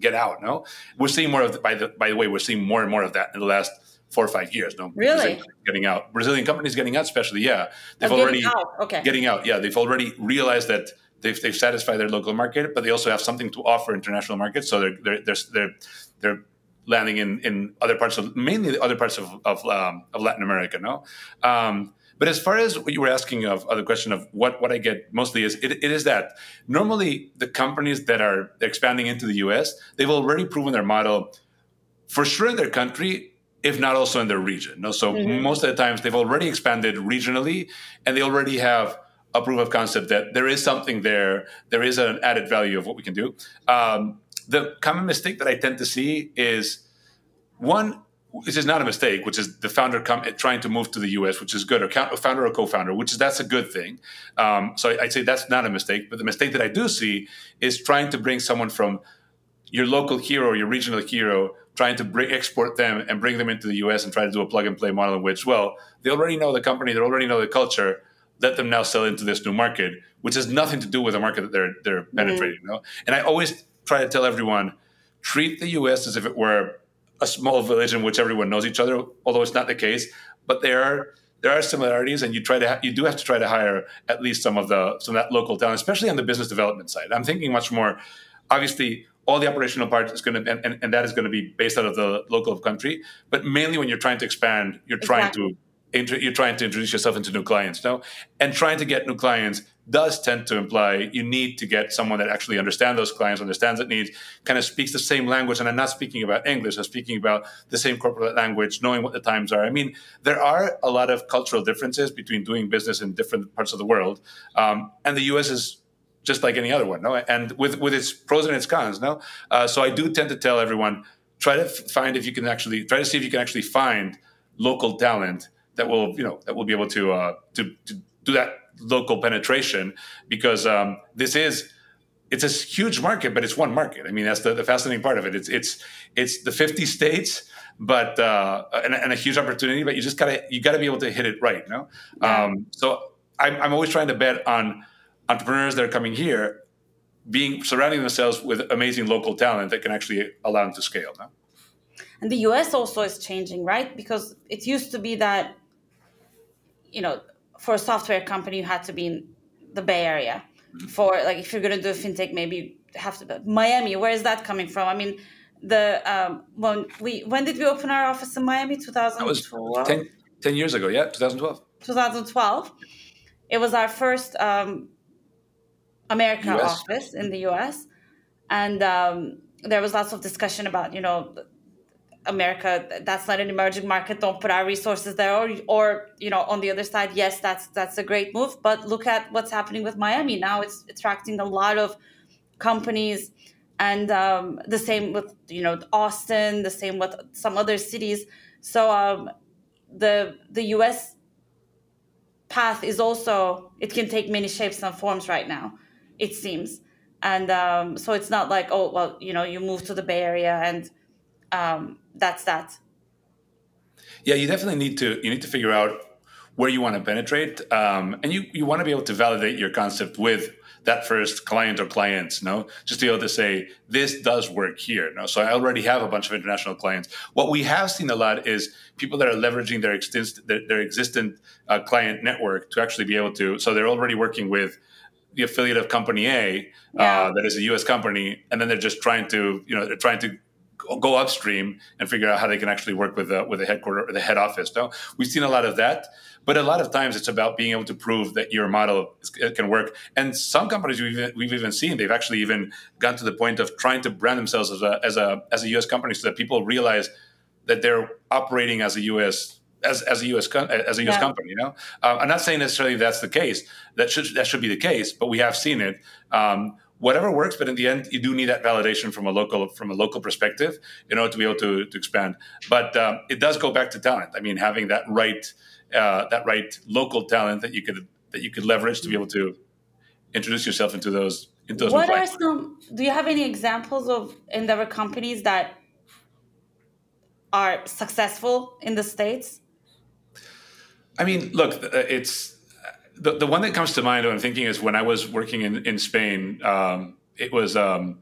get, out. No, we're seeing more of the, by the by the way, we're seeing more and more of that in the last four or five years. No, really getting out. Brazilian companies getting out, especially yeah, they've oh, already out. okay getting out. Yeah, they've already realized that. They've, they've satisfied their local market, but they also have something to offer international markets. So they're they're they're, they're, they're landing in, in other parts of mainly the other parts of of, um, of Latin America. No, um, but as far as what you were asking of, of the question of what what I get mostly is it, it is that normally the companies that are expanding into the U.S. they've already proven their model for sure in their country if not also in their region. No, so mm-hmm. most of the times they've already expanded regionally and they already have a proof of concept that there is something there. There is an added value of what we can do. Um, the common mistake that I tend to see is one, which is not a mistake, which is the founder come, trying to move to the U.S., which is good, or founder or co-founder, which is that's a good thing. Um, so I'd say that's not a mistake. But the mistake that I do see is trying to bring someone from your local hero, your regional hero, trying to bring, export them and bring them into the U.S. and try to do a plug and play model in which, well, they already know the company, they already know the culture. Let them now sell into this new market, which has nothing to do with the market that they're they're mm-hmm. penetrating. You know? And I always try to tell everyone treat the US as if it were a small village in which everyone knows each other, although it's not the case. But there are there are similarities, and you try to ha- you do have to try to hire at least some of the some of that local talent, especially on the business development side. I'm thinking much more. Obviously, all the operational part is going to and, and, that is going to be based out of the local country. But mainly when you're trying to expand, you're trying exactly. To you're trying to introduce yourself into new clients no and trying to get new clients does tend to imply you need to get someone that actually understands those clients understands that needs kind of speaks the same language and i'm not speaking about english i'm speaking about the same corporate language knowing what the times are. I mean there are a lot of cultural differences between doing business in different parts of the world um, and the us is just like any other one no? And with with its pros and its cons no? Uh, so i do tend to tell everyone try to find if you can actually try to see if you can actually find local talent that will you know that will be able to uh, to, to do that local penetration because um, this is it's a huge market, but it's one market. I mean, that's the, the fascinating part of it. It's it's it's the 50 states, but uh, and, and, a huge opportunity. But you just gotta you gotta be able to hit it right. You know? Yeah. Um, so I'm, I'm always trying to bet on entrepreneurs that are coming here being surrounding themselves with amazing local talent that can actually allow them to scale. No? And the US also is changing, right? Because it used to be that you know, for a software company, you had to be in the Bay Area. Mm-hmm. For like, if you're going to do fintech, maybe you have to. Miami, where is that coming from? I mean, the um, when we when did we open our office in Miami? 2012. 10, 10 years ago, yeah, 2012. 2012. It was our first um, America US. office in the US, and um, there was lots of discussion about you know America, that's not an emerging market. Don't put our resources there. Or, or you know, on the other side, yes, that's that's a great move. But look at what's happening with Miami now. It's attracting a lot of companies, and um, the same with you know Austin. The same with some other cities. So um, the the U.S. path is also it can take many shapes and forms right now. It seems, and um, so it's not like oh well you know you move to the Bay Area and um, that's that. Yeah, you definitely need to you need to figure out where you want to penetrate, um, and you you want to be able to validate your concept with that first client or clients, no? Just to be able to say, this does work here. No? So I already have a bunch of international clients. What we have seen a lot is people that are leveraging their, exist- their, their existent uh, client network to actually be able to, so they're already working with the affiliate of company A, uh, yeah. uh, that is a U.S. company, and then they're just trying to, you know, they're trying to go upstream and figure out how they can actually work with the, with the headquarter or the head office. No, we've seen a lot of that, but a lot of times it's about being able to prove that your model is, can work. And some companies we've even, we've even seen they've actually even gone to the point of trying to brand themselves as a as a as a U.S. company so that people realize that they're operating as a U.S. As, as a U.S. as a U.S. Yeah. company, you know, uh, I'm not saying necessarily that's the case. That should that should be the case, but we have seen it. Um, whatever works but in the end you do need that validation from a local from a local perspective in order to be able to, to expand. But um, it does go back to talent. I mean having that right uh, that right local talent that you could that you could leverage to be able to introduce yourself into those into those what are some do you have any examples of endeavor companies that are successful in the states? I mean look uh, it's the, the one that comes to mind when I'm thinking is when I was working in, in Spain, um, it was um,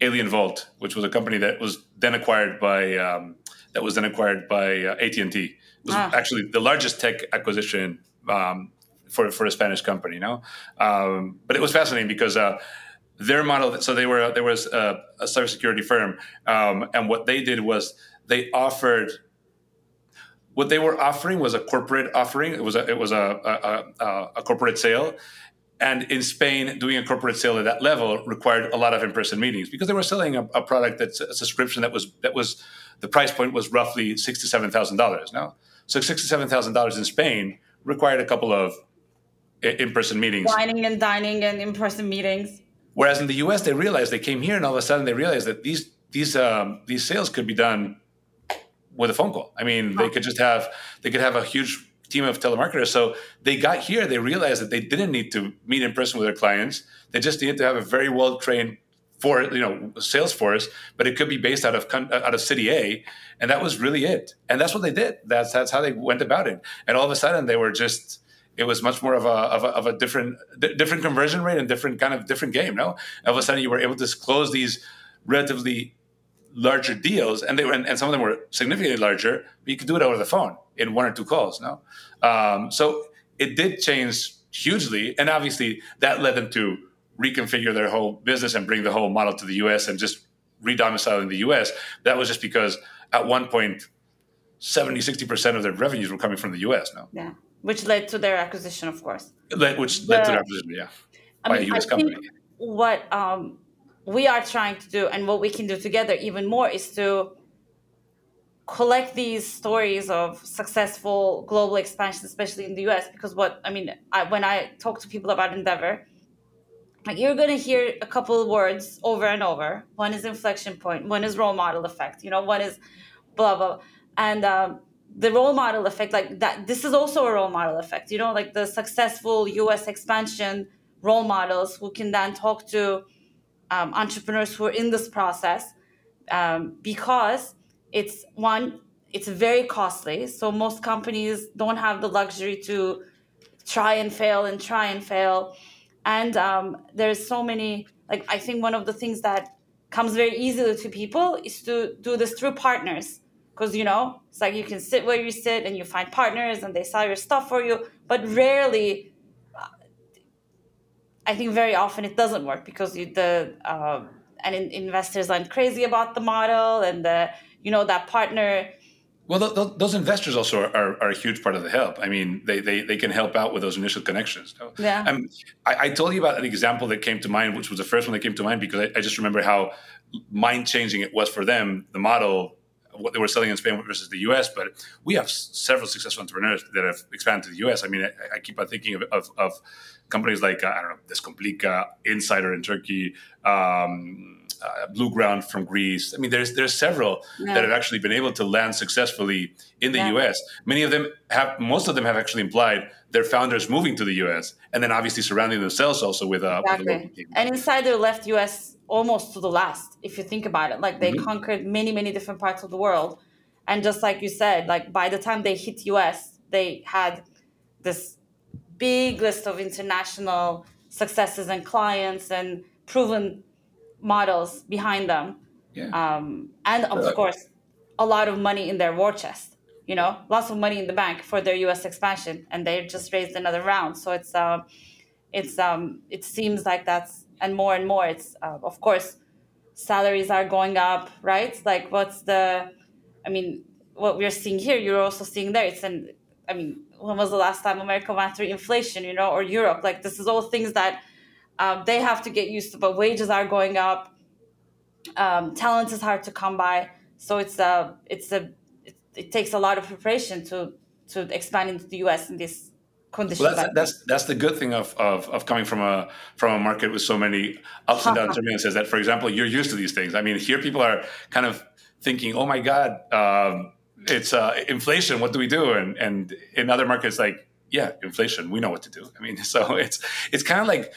AlienVault, which was a company that was then acquired by um, that was then acquired by uh, AT and T. It was ah. actually the largest tech acquisition um, for for a Spanish company. You know, um, but it was fascinating because. Uh, their model, so they were there was a, a cybersecurity firm, um, and what they did was they offered what they were offering was a corporate offering. It was a it was a, a, a corporate sale, and in Spain, doing a corporate sale at that level required a lot of in-person meetings because they were selling a, a product that's a subscription that was that was the price point was roughly six to seven thousand dollars. Now, so six to seven thousand dollars in Spain required a couple of in-person meetings, dining and dining and in-person meetings. Whereas in the U.S., they realized they came here and all of a sudden they realized that these these um, these sales could be done with a phone call. I mean, they could just have they could have a huge team of telemarketers. So they got here, they realized that they didn't need to meet in person with their clients. They just needed to have a very well trained for you know sales force, but it could be based out of out of city A, and that was really it. And that's what they did. That's that's how they went about it. And all of a sudden, they were just it was much more of a, of a, of a different different conversion rate and different kind of different game. No, all of a sudden you were able to close these relatively larger deals, and they were, and, some of them were significantly larger. But you could do it over the phone in one or two calls. No, um, so it did change hugely, and obviously that led them to reconfigure their whole business and bring the whole model to the U.S. and just redomicile in the U.S. That was just because at one point 70, 60% of their revenues were coming from the US now. Yeah, which led to their acquisition, of course. That- Which led to their acquisition, yeah, I by mean, a US I company. think what um, we are trying to do and what we can do together even more is to collect these stories of successful global expansion, especially in the US. Because what I mean, I, when I talk to people about Endeavor, like you're gonna hear a couple of words over and over. One is inflection point. One is role model effect. You know, one is blah blah, and um, the role model effect, like that. This is also a role model effect. You know, like the successful U.S. expansion role models who can then talk to um, entrepreneurs who are in this process um, because it's one it's very costly. So most companies don't have the luxury to try and fail and try and fail. And um, there's so many like i think one of the things that comes very easily to people is to do this through partners. Because you know it's like you can sit where you sit and you find partners and they sell your stuff for you but rarely I think very often it doesn't work because you, the um, and in, investors aren't crazy about the model and the you know that partner. Well, th- th- those investors also are, are, are a huge part of the help. I mean, they, they, they can help out with those initial connections. no? Yeah. Um, I, I told you about an example that came to mind, which was the first one that came to mind because I, I just remember how mind changing it was for them, the model, what they were selling in Spain versus the US. But we have several successful entrepreneurs that have expanded to the US. I mean, I, I keep on thinking of, of, of companies like, uh, I don't know, Descomplica, Insider in Turkey, um, uh, Blueground from Greece. I mean, there's there's several Yeah. that have actually been able to land successfully in the Yeah. US. Many of them have, most of them have actually implied their founders moving to the US and then obviously surrounding themselves also with, uh, with a local team. And Insider left US almost to the last, if you think about it. Like they Mhm. conquered many, many different parts of the world. And just like you said, like by the time they hit US, they had this big list of international successes and clients and proven models behind them. Yeah. Um, and of Uh, course, a lot of money in their war chest. You know, lots of money in the bank for their U.S. expansion, and they just raised another round. So it's um, it's um, it seems like that's and more and more. It's uh, of course, salaries are going up, right? Like, what's the? I mean, what we're seeing here, you're also seeing there. It's an. I mean, when was the last time America went through inflation? You know, or Europe? Like, this is all things that um, they have to get used to. But wages are going up um, talent is hard to come by so it's a it's a it, it takes a lot of preparation to to expand into the us in this condition Well, that's, that's that's the good thing of, of, of coming from a from a market with so many ups and downs. Is that, for example, you're used to these things. I mean, here people are kind of thinking, "Oh my God, um, it's uh, inflation. What do we do?" And and in other markets, like, yeah, inflation. We know what to do. I mean, *laughs* so it's it's kind of like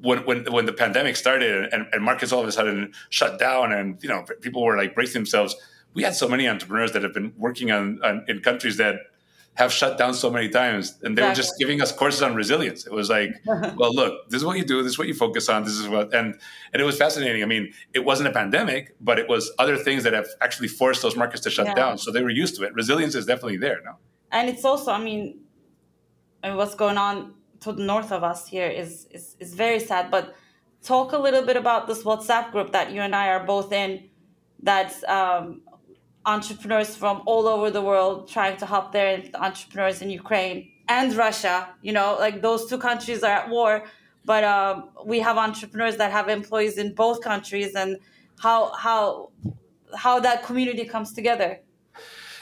when when when the pandemic started and, and markets all of a sudden shut down, and you know people were like bracing themselves. We had so many entrepreneurs that have been working on, on in countries that have shut down so many times and they were just giving us courses on resilience. It was like *laughs* well look this is what you do this is what you focus on this is what and and it was fascinating. I mean it wasn't a pandemic but it was other things that have actually forced those markets to shut Yeah. down so they were used to it. Resilience is definitely there now and it's also i mean I mean, what's going on to the north of us here is, is is very sad but talk a little bit about this whatsapp group that you and i are both in that's um, entrepreneurs from all over the world trying to help their entrepreneurs in ukraine and russia you know like those two countries are at war but um, we have entrepreneurs that have employees in both countries and how how how that community comes together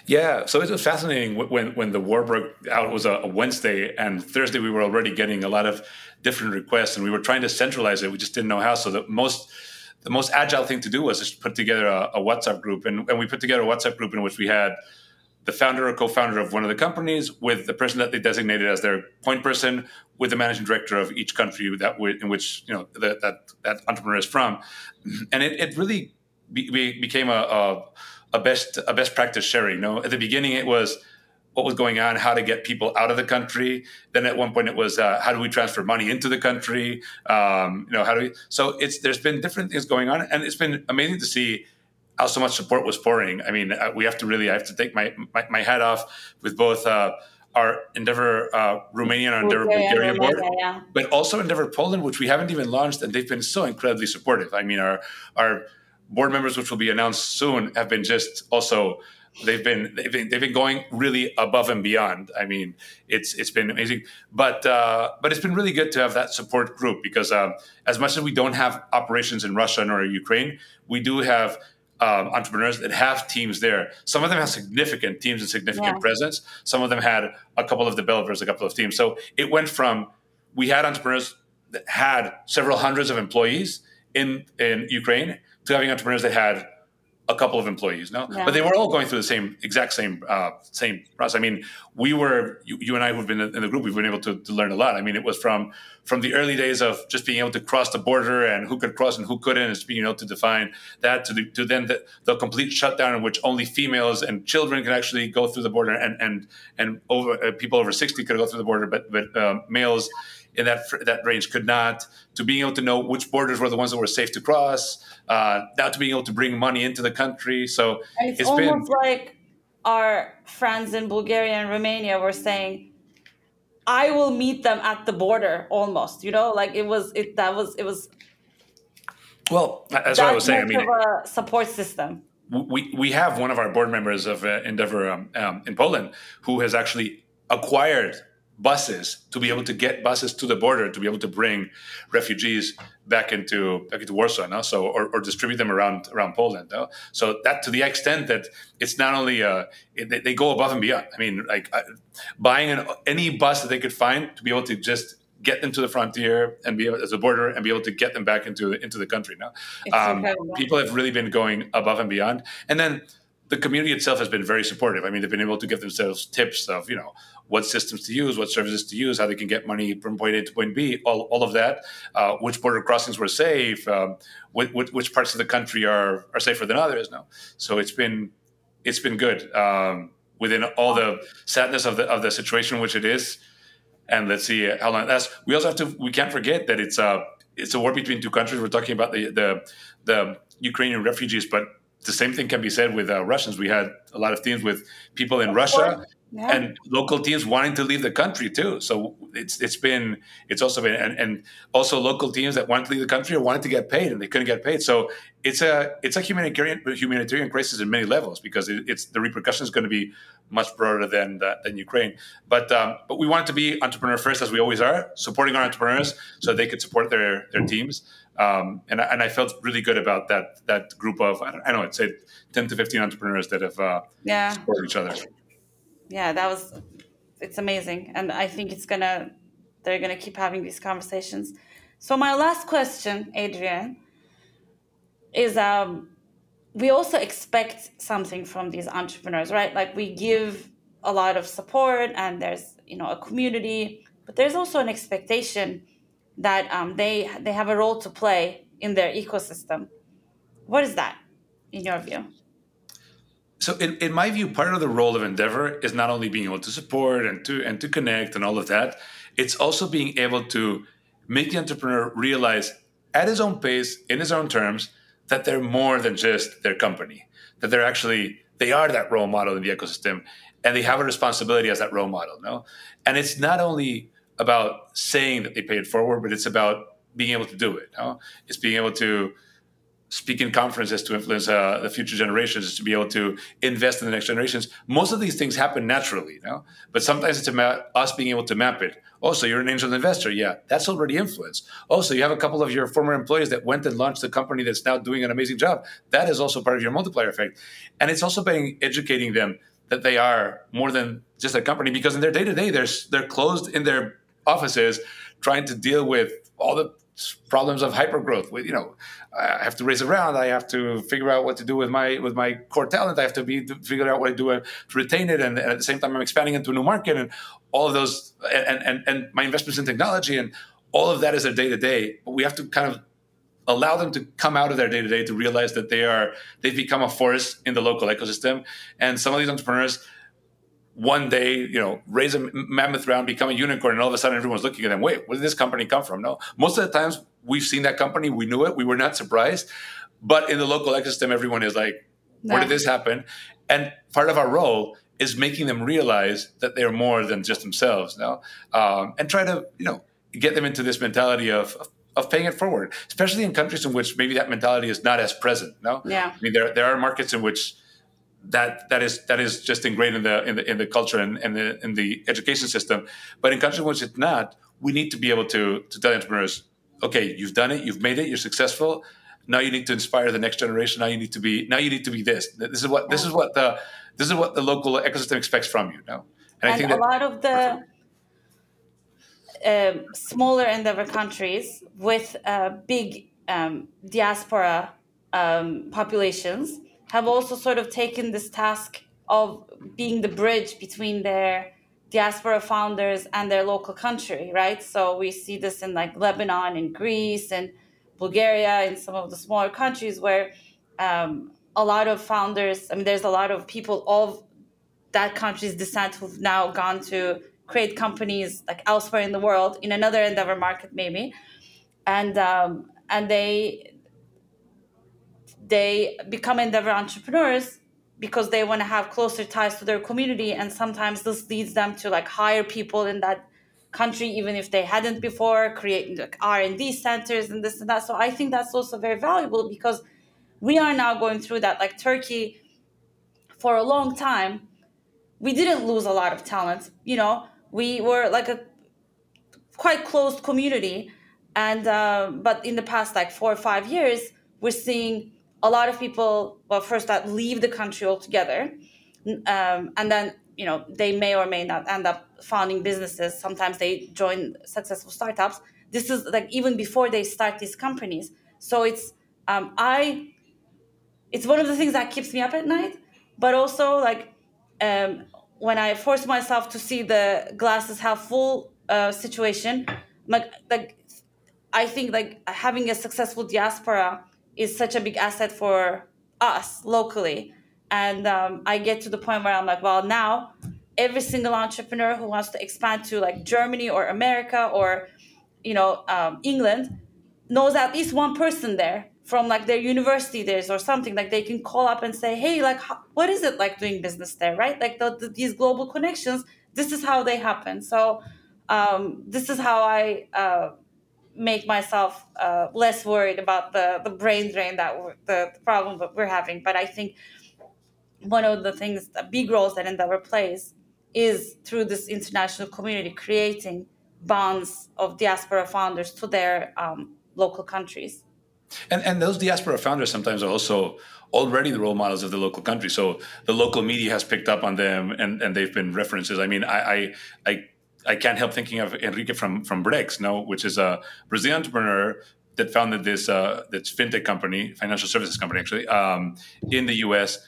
Yeah, so it was fascinating when when the war broke out. It was a, a Wednesday, and Thursday we were already getting a lot of different requests, and we were trying to centralize it. We just didn't know how. So the most the most agile thing to do was just put together a, a WhatsApp group, and, and we put together a WhatsApp group in which we had the founder or co-founder of one of the companies with the person that they designated as their point person with the managing director of each country that w- in which you know that that, that entrepreneur is from. *clears throat* And it, it really be, be, became a, a a best a best practice sharing you know. At the beginning it was what was going on how to get people out of the country then at one point it was uh, how do we transfer money into the country um, you know how do we so it's there's been different things going on and it's been amazing to see how so much support was pouring. I mean, uh, we have to really, I have to take my my, my hat off with both uh, our Endeavor uh, Romania and our Endeavor Bulgaria board, yeah. but also Endeavor Poland, which we haven't even launched, and they've been so incredibly supportive. I mean, our our board members, which will be announced soon, have been just also they've been they've been they've been going really above and beyond. I mean, it's it's been amazing, but uh, but it's been really good to have that support group because um, as much as we don't have operations in Russia nor Ukraine, we do have. Um, entrepreneurs that have teams there. Some of them have significant teams and significant Yeah. presence. Some of them had a couple of developers, a couple of teams. So it went from we had entrepreneurs that had several hundreds of employees in in Ukraine to having entrepreneurs that had a couple of employees, no, Yeah. but they were all going through the same exact same uh, same process. I mean, we were you, you and I who've been in the group, we've been able to, to learn a lot. I mean, it was from from the early days of just being able to cross the border and who could cross and who couldn't, and being able to define that to the, to then the, the complete shutdown in which only females and children can actually go through the border, and and and over uh, people over sixty could go through the border, but but um, males in that that range could not. To being able to know which borders were the ones that were safe to cross, uh, now to being able to bring money into the country. So And it's, it's been almost like our friends in Bulgaria and Romania were saying, I will meet them at the border almost, you know, like it was, it, that was, it was well. That's that what I was saying. I mean, of a support system. we we have one of our board members of uh, Endeavor um, um, in Poland who has actually acquired buses to be able to get buses to the border to be able to bring refugees back into back into Warsaw, no? so or, or distribute them around around Poland. No? So that to the extent that it's not only uh, it, they, they go above and beyond. I mean, like uh, buying an, any bus that they could find to be able to just get them to the frontier and be able, as a border and be able to get them back into into the country. Now, um, people have really been going above and beyond, and then the community itself has been very supportive. I mean, they've been able to give themselves tips of you know what systems to use, what services to use, how they can get money from point A to point B, all, all of that. Uh, which border crossings were safe, um, which, which parts of the country are are safer than others. No, so it's been it's been good um, within all the sadness of the of the situation which it is. And let's see how long it lasts. We also have to. We can't forget that it's a it's a war between two countries. We're talking about the the the Ukrainian refugees, but the same thing can be said with uh, Russians. We had a lot of teams with people in Russia Yeah. and local teams wanting to leave the country too. So it's it's been it's also been and, and also local teams that wanted to leave the country or wanted to get paid and they couldn't get paid. So it's a it's a humanitarian humanitarian crisis in many levels because it, it's the repercussion is going to be much broader than that, than Ukraine. But um, but we want to be entrepreneur first as we always are, supporting our entrepreneurs so they could support their their teams. Um, and I, and I felt really good about that that group of I don't, I don't know I'd say ten to fifteen entrepreneurs that have uh, Yeah. supported each other. Yeah. That was, it's amazing. And I think it's to, they're to keep having these conversations. So my last question, Adrian, is um, we also expect something from these entrepreneurs, right? Like we give a lot of support and there's, you know, a community, but there's also an expectation that um, they they have a role to play in their ecosystem. What is that, in your view? So, in, in my view, part of the role of Endeavor is not only being able to support and to and to connect and all of that. It's also being able to make the entrepreneur realize at his own pace, in his own terms, that they're more than just their company. That they're actually they are that role model in the ecosystem, and they have a responsibility as that role model. No, and it's not only about saying that they pay it forward, but it's about being able to do it. No, it's being able to speak in conferences to influence uh, the future generations, to be able to invest in the next generations. Most of these things happen naturally, you know? but sometimes it's about us being able to map it. Also, you're an angel investor. Yeah, that's already influence. Also, you have a couple of your former employees that went and launched a company that's now doing an amazing job. That is also part of your multiplier effect. And it's also being educating them that they are more than just a company because in their day to day, they're they're closed in their offices trying to deal with all the problems of hypergrowth. With you know i have to raise around. I have to figure out what to do with my with my core talent. I have to be to figure out what to do to retain it. And, and at the same time i'm expanding into a new market and all of those and and, and my investments in technology and all of that is their day to day but we have to kind of allow them to come out of their day to day to realize that they are they've become a force in the local ecosystem. And some of these entrepreneurs one day, you know, raise a mammoth round, become a unicorn, and all of a sudden everyone's looking at them. Wait, where did this company come from? No, most of the times we've seen that company, we knew it, we were not surprised. But in the local ecosystem, everyone is like, where did this happen? And part of our role is making them realize that they're more than just themselves now, um, and try to, you know, get them into this mentality of, of of paying it forward, especially in countries in which maybe that mentality is not as present. No, Yeah. I mean there there are markets in which that that is that is just ingrained in the in the in the culture and, and the in the education system. But in countries which it's not, we need to be able to to tell entrepreneurs, okay, you've done it, you've made it, you're successful. Now you need to inspire the next generation. Now you need to be now you need to be this. This is what this is what the this is what the local ecosystem expects from you. Now, and, I think a lot of the um, smaller endeavor countries with uh, big um, diaspora um, populations have also sort of taken this task of being the bridge between their diaspora founders and their local country, right? So we see this in like Lebanon and Greece and Bulgaria and some of the smaller countries where um, a lot of founders, I mean, there's a lot of people of that country's descent who've now gone to create companies like elsewhere in the world in another endeavor market maybe, and um, and they they become endeavor entrepreneurs because they want to have closer ties to their community and sometimes this leads them to like hire people in that country even if they hadn't before create like r&d centers and this and that. So i think that's also very valuable because we are now going through that like turkey for a long time we didn't lose a lot of talent you know? We were like a quite closed community and uh, but in the past like four or five years we're seeing a lot of people, well, first that leave the country altogether, um, and then you know they may or may not end up founding businesses. Sometimes they join successful startups. This is like even before they start these companies. So it's um, I, it's one of the things that keeps me up at night. But also like um, when I force myself to see the glasses half full uh, situation, like like I think like having a successful diaspora is such a big asset for us locally. And um, I get to the point where I'm like, well, now every single entrepreneur who wants to expand to like Germany or America or, you know, um, England knows at least one person there from like their university days or something. Like they can call up and say hey like how, what is it like doing business there right? Like the, the, these global connections this is how they happen. So um, this is how i uh, make myself uh, less worried about the, the brain drain that the, the problem that we're having. But I think one of the things, the big roles that Endeavor plays is through this international community creating bonds of diaspora founders to their um, local countries. And, and those diaspora founders sometimes are also already the role models of the local country. So the local media has picked up on them and, and they've been references. I mean, I, I, I I can't help thinking of Henrique from from Brex, no, which is a Brazilian entrepreneur that founded this uh, this fintech company, financial services company, actually, um, in the U.S.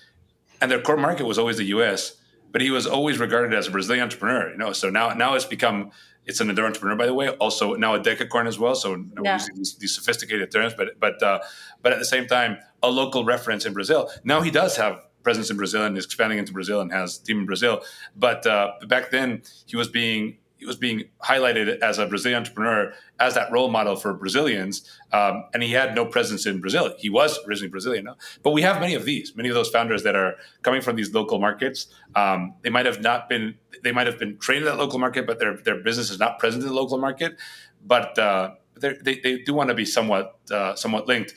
And their core market was always the U.S. But he was always regarded as a Brazilian entrepreneur, you know. So now now it's become it's an entrepreneur, by the way. Also now a decacorn as well. So yeah. using these, these, sophisticated terms, but but uh, but at the same time, a local reference in Brazil. Now he does have presence in Brazil and is expanding into Brazil and has team in Brazil. But uh, back then, he was being was being highlighted as a Brazilian entrepreneur as that role model for Brazilians, um, and he had no presence in Brazil. He was originally Brazilian, no? but we have many of these, many of those founders that are coming from these local markets. Um, they might have not been, they might have been trained in that local market, but their their business is not present in the local market. But uh, they they do want to be somewhat uh, somewhat linked.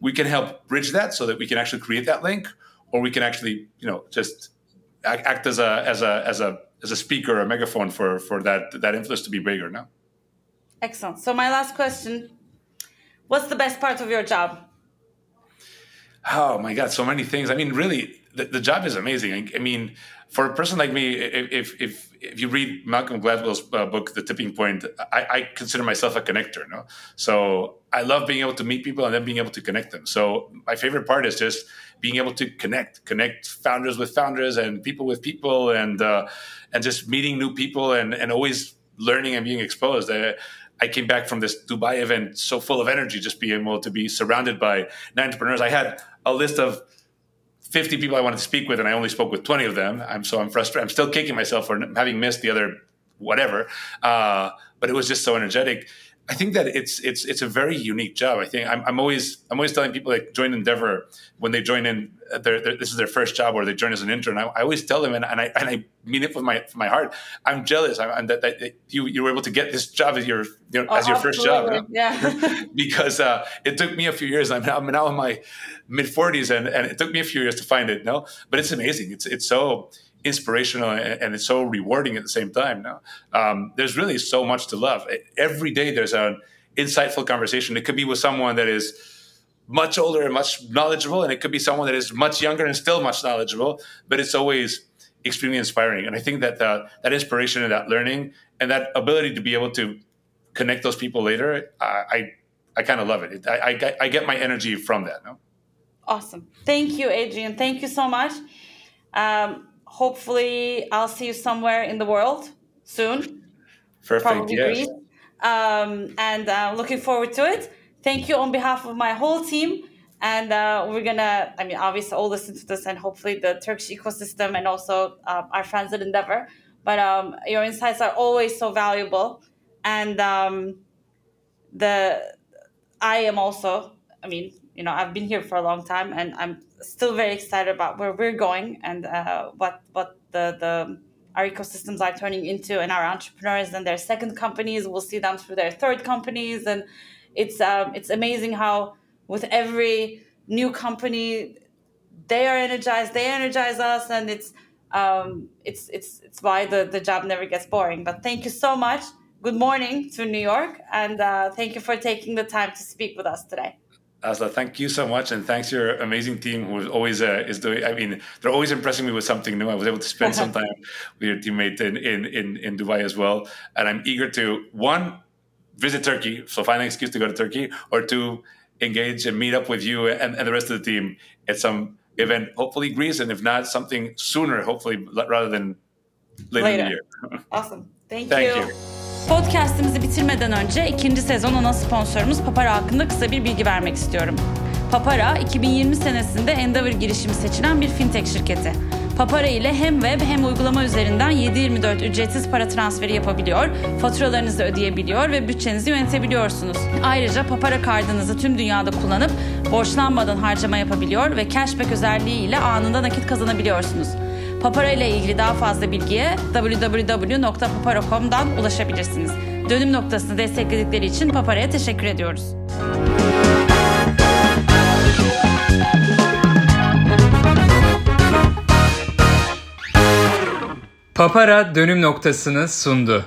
We can help bridge that so that we can actually create that link, or we can actually, you know, just act as a as a as a as a speaker, a megaphone for for that that influence to be bigger. No. Excellent. So my last question: What's the best part of your job? Oh my God, so many things. I mean, really, the, the job is amazing. I, mean, for a person like me, if if if you read Malcolm Gladwell's uh, book, The Tipping Point, I, I, consider myself a connector. No, so I love being able to meet people and then being able to connect them. So my favorite part is just being able to connect, connect founders with founders and people with people, and uh, and just meeting new people and and always learning and being exposed. I, I came back from this Dubai event so full of energy, just being able to be surrounded by entrepreneurs. I had a list of 50 people I wanted to speak with, and I only spoke with 20 of them. I'm so I'm frustrated. I'm still kicking myself for having missed the other whatever. Uh, but it was just so energetic. I think that it's it's it's a very unique job. I think I'm, I'm always I'm always telling people like join Endeavor when they join in their, their, this is their first job or they join as an intern. I, I always tell them and, and I and I mean it with my from my heart. I'm jealous. I'm, I'm that, that you you were able to get this job as your you know, Oh, as your first job. Yeah. *laughs* *laughs* because uh, it took me a few years. I'm now, I'm now in my mid 40s, and, and it took me a few years to find it. No, but it's amazing. It's it's so inspirational and, it's so rewarding at the same time. No, um, there's really so much to love. Every day there's an insightful conversation. It could be with someone that is much older and much knowledgeable, and it could be someone that is much younger and still much knowledgeable. But it's always extremely inspiring. And I think that that inspiration and that learning and that ability to be able to connect those people later, I I, I kind of love it. I, I get- I get my energy from that. No. Awesome. Thank you, Adrian. Thank you so much. Um, hopefully, I'll see you somewhere in the world soon. Perfect. Probably yes. Greece. Um, and uh, looking forward to it. Thank you on behalf of my whole team. And uh, we're gonna, I mean, obviously, all listen to this, and hopefully, the Turkish ecosystem and also uh, our friends at Endeavor. But um, your insights are always so valuable, and um, the I am also, I mean, you know, I've been here for a long time, and I'm still very excited about where we're going and uh, what what the the our ecosystems are turning into, and our entrepreneurs and their second companies. We'll see them through their third companies, and it's um, it's amazing how with every new company, they are energized, they energize us, and it's um, it's it's it's why the the job never gets boring. But thank you so much. Good morning to New York, and uh, thank you for taking the time to speak with us today. Asla, thank you so much, and thanks to your amazing team who is always uh, is doing. I mean, they're always impressing me with something new. I was able to spend some *laughs* time with your teammate in, in in in Dubai as well, and I'm eager to one visit Turkey, so find an excuse to go to Turkey, or two engage and meet up with you and, and the rest of the team at some event, hopefully Greece, and if not, something sooner, hopefully rather than later, in the year. *laughs* Awesome. Thank, Thank you. you. Podcast'imizi bitirmeden önce ikinci sezon ana sponsorumuz Papara hakkında kısa bir bilgi vermek istiyorum. Papara, 2020 senesinde Endeavor girişimi seçilen bir fintech şirketi. Papara ile hem web hem uygulama üzerinden 7/24 ücretsiz para transferi yapabiliyor, faturalarınızı ödeyebiliyor ve bütçenizi yönetebiliyorsunuz. Ayrıca Papara kartınızı tüm dünyada kullanıp borçlanmadan harcama yapabiliyor ve cashback özelliği ile anında nakit kazanabiliyorsunuz. Papara ile ilgili daha fazla bilgiye www.papara.com'dan ulaşabilirsiniz. Dönüm noktasını destekledikleri için Papara'ya teşekkür ediyoruz. Papara dönüm noktasını sundu.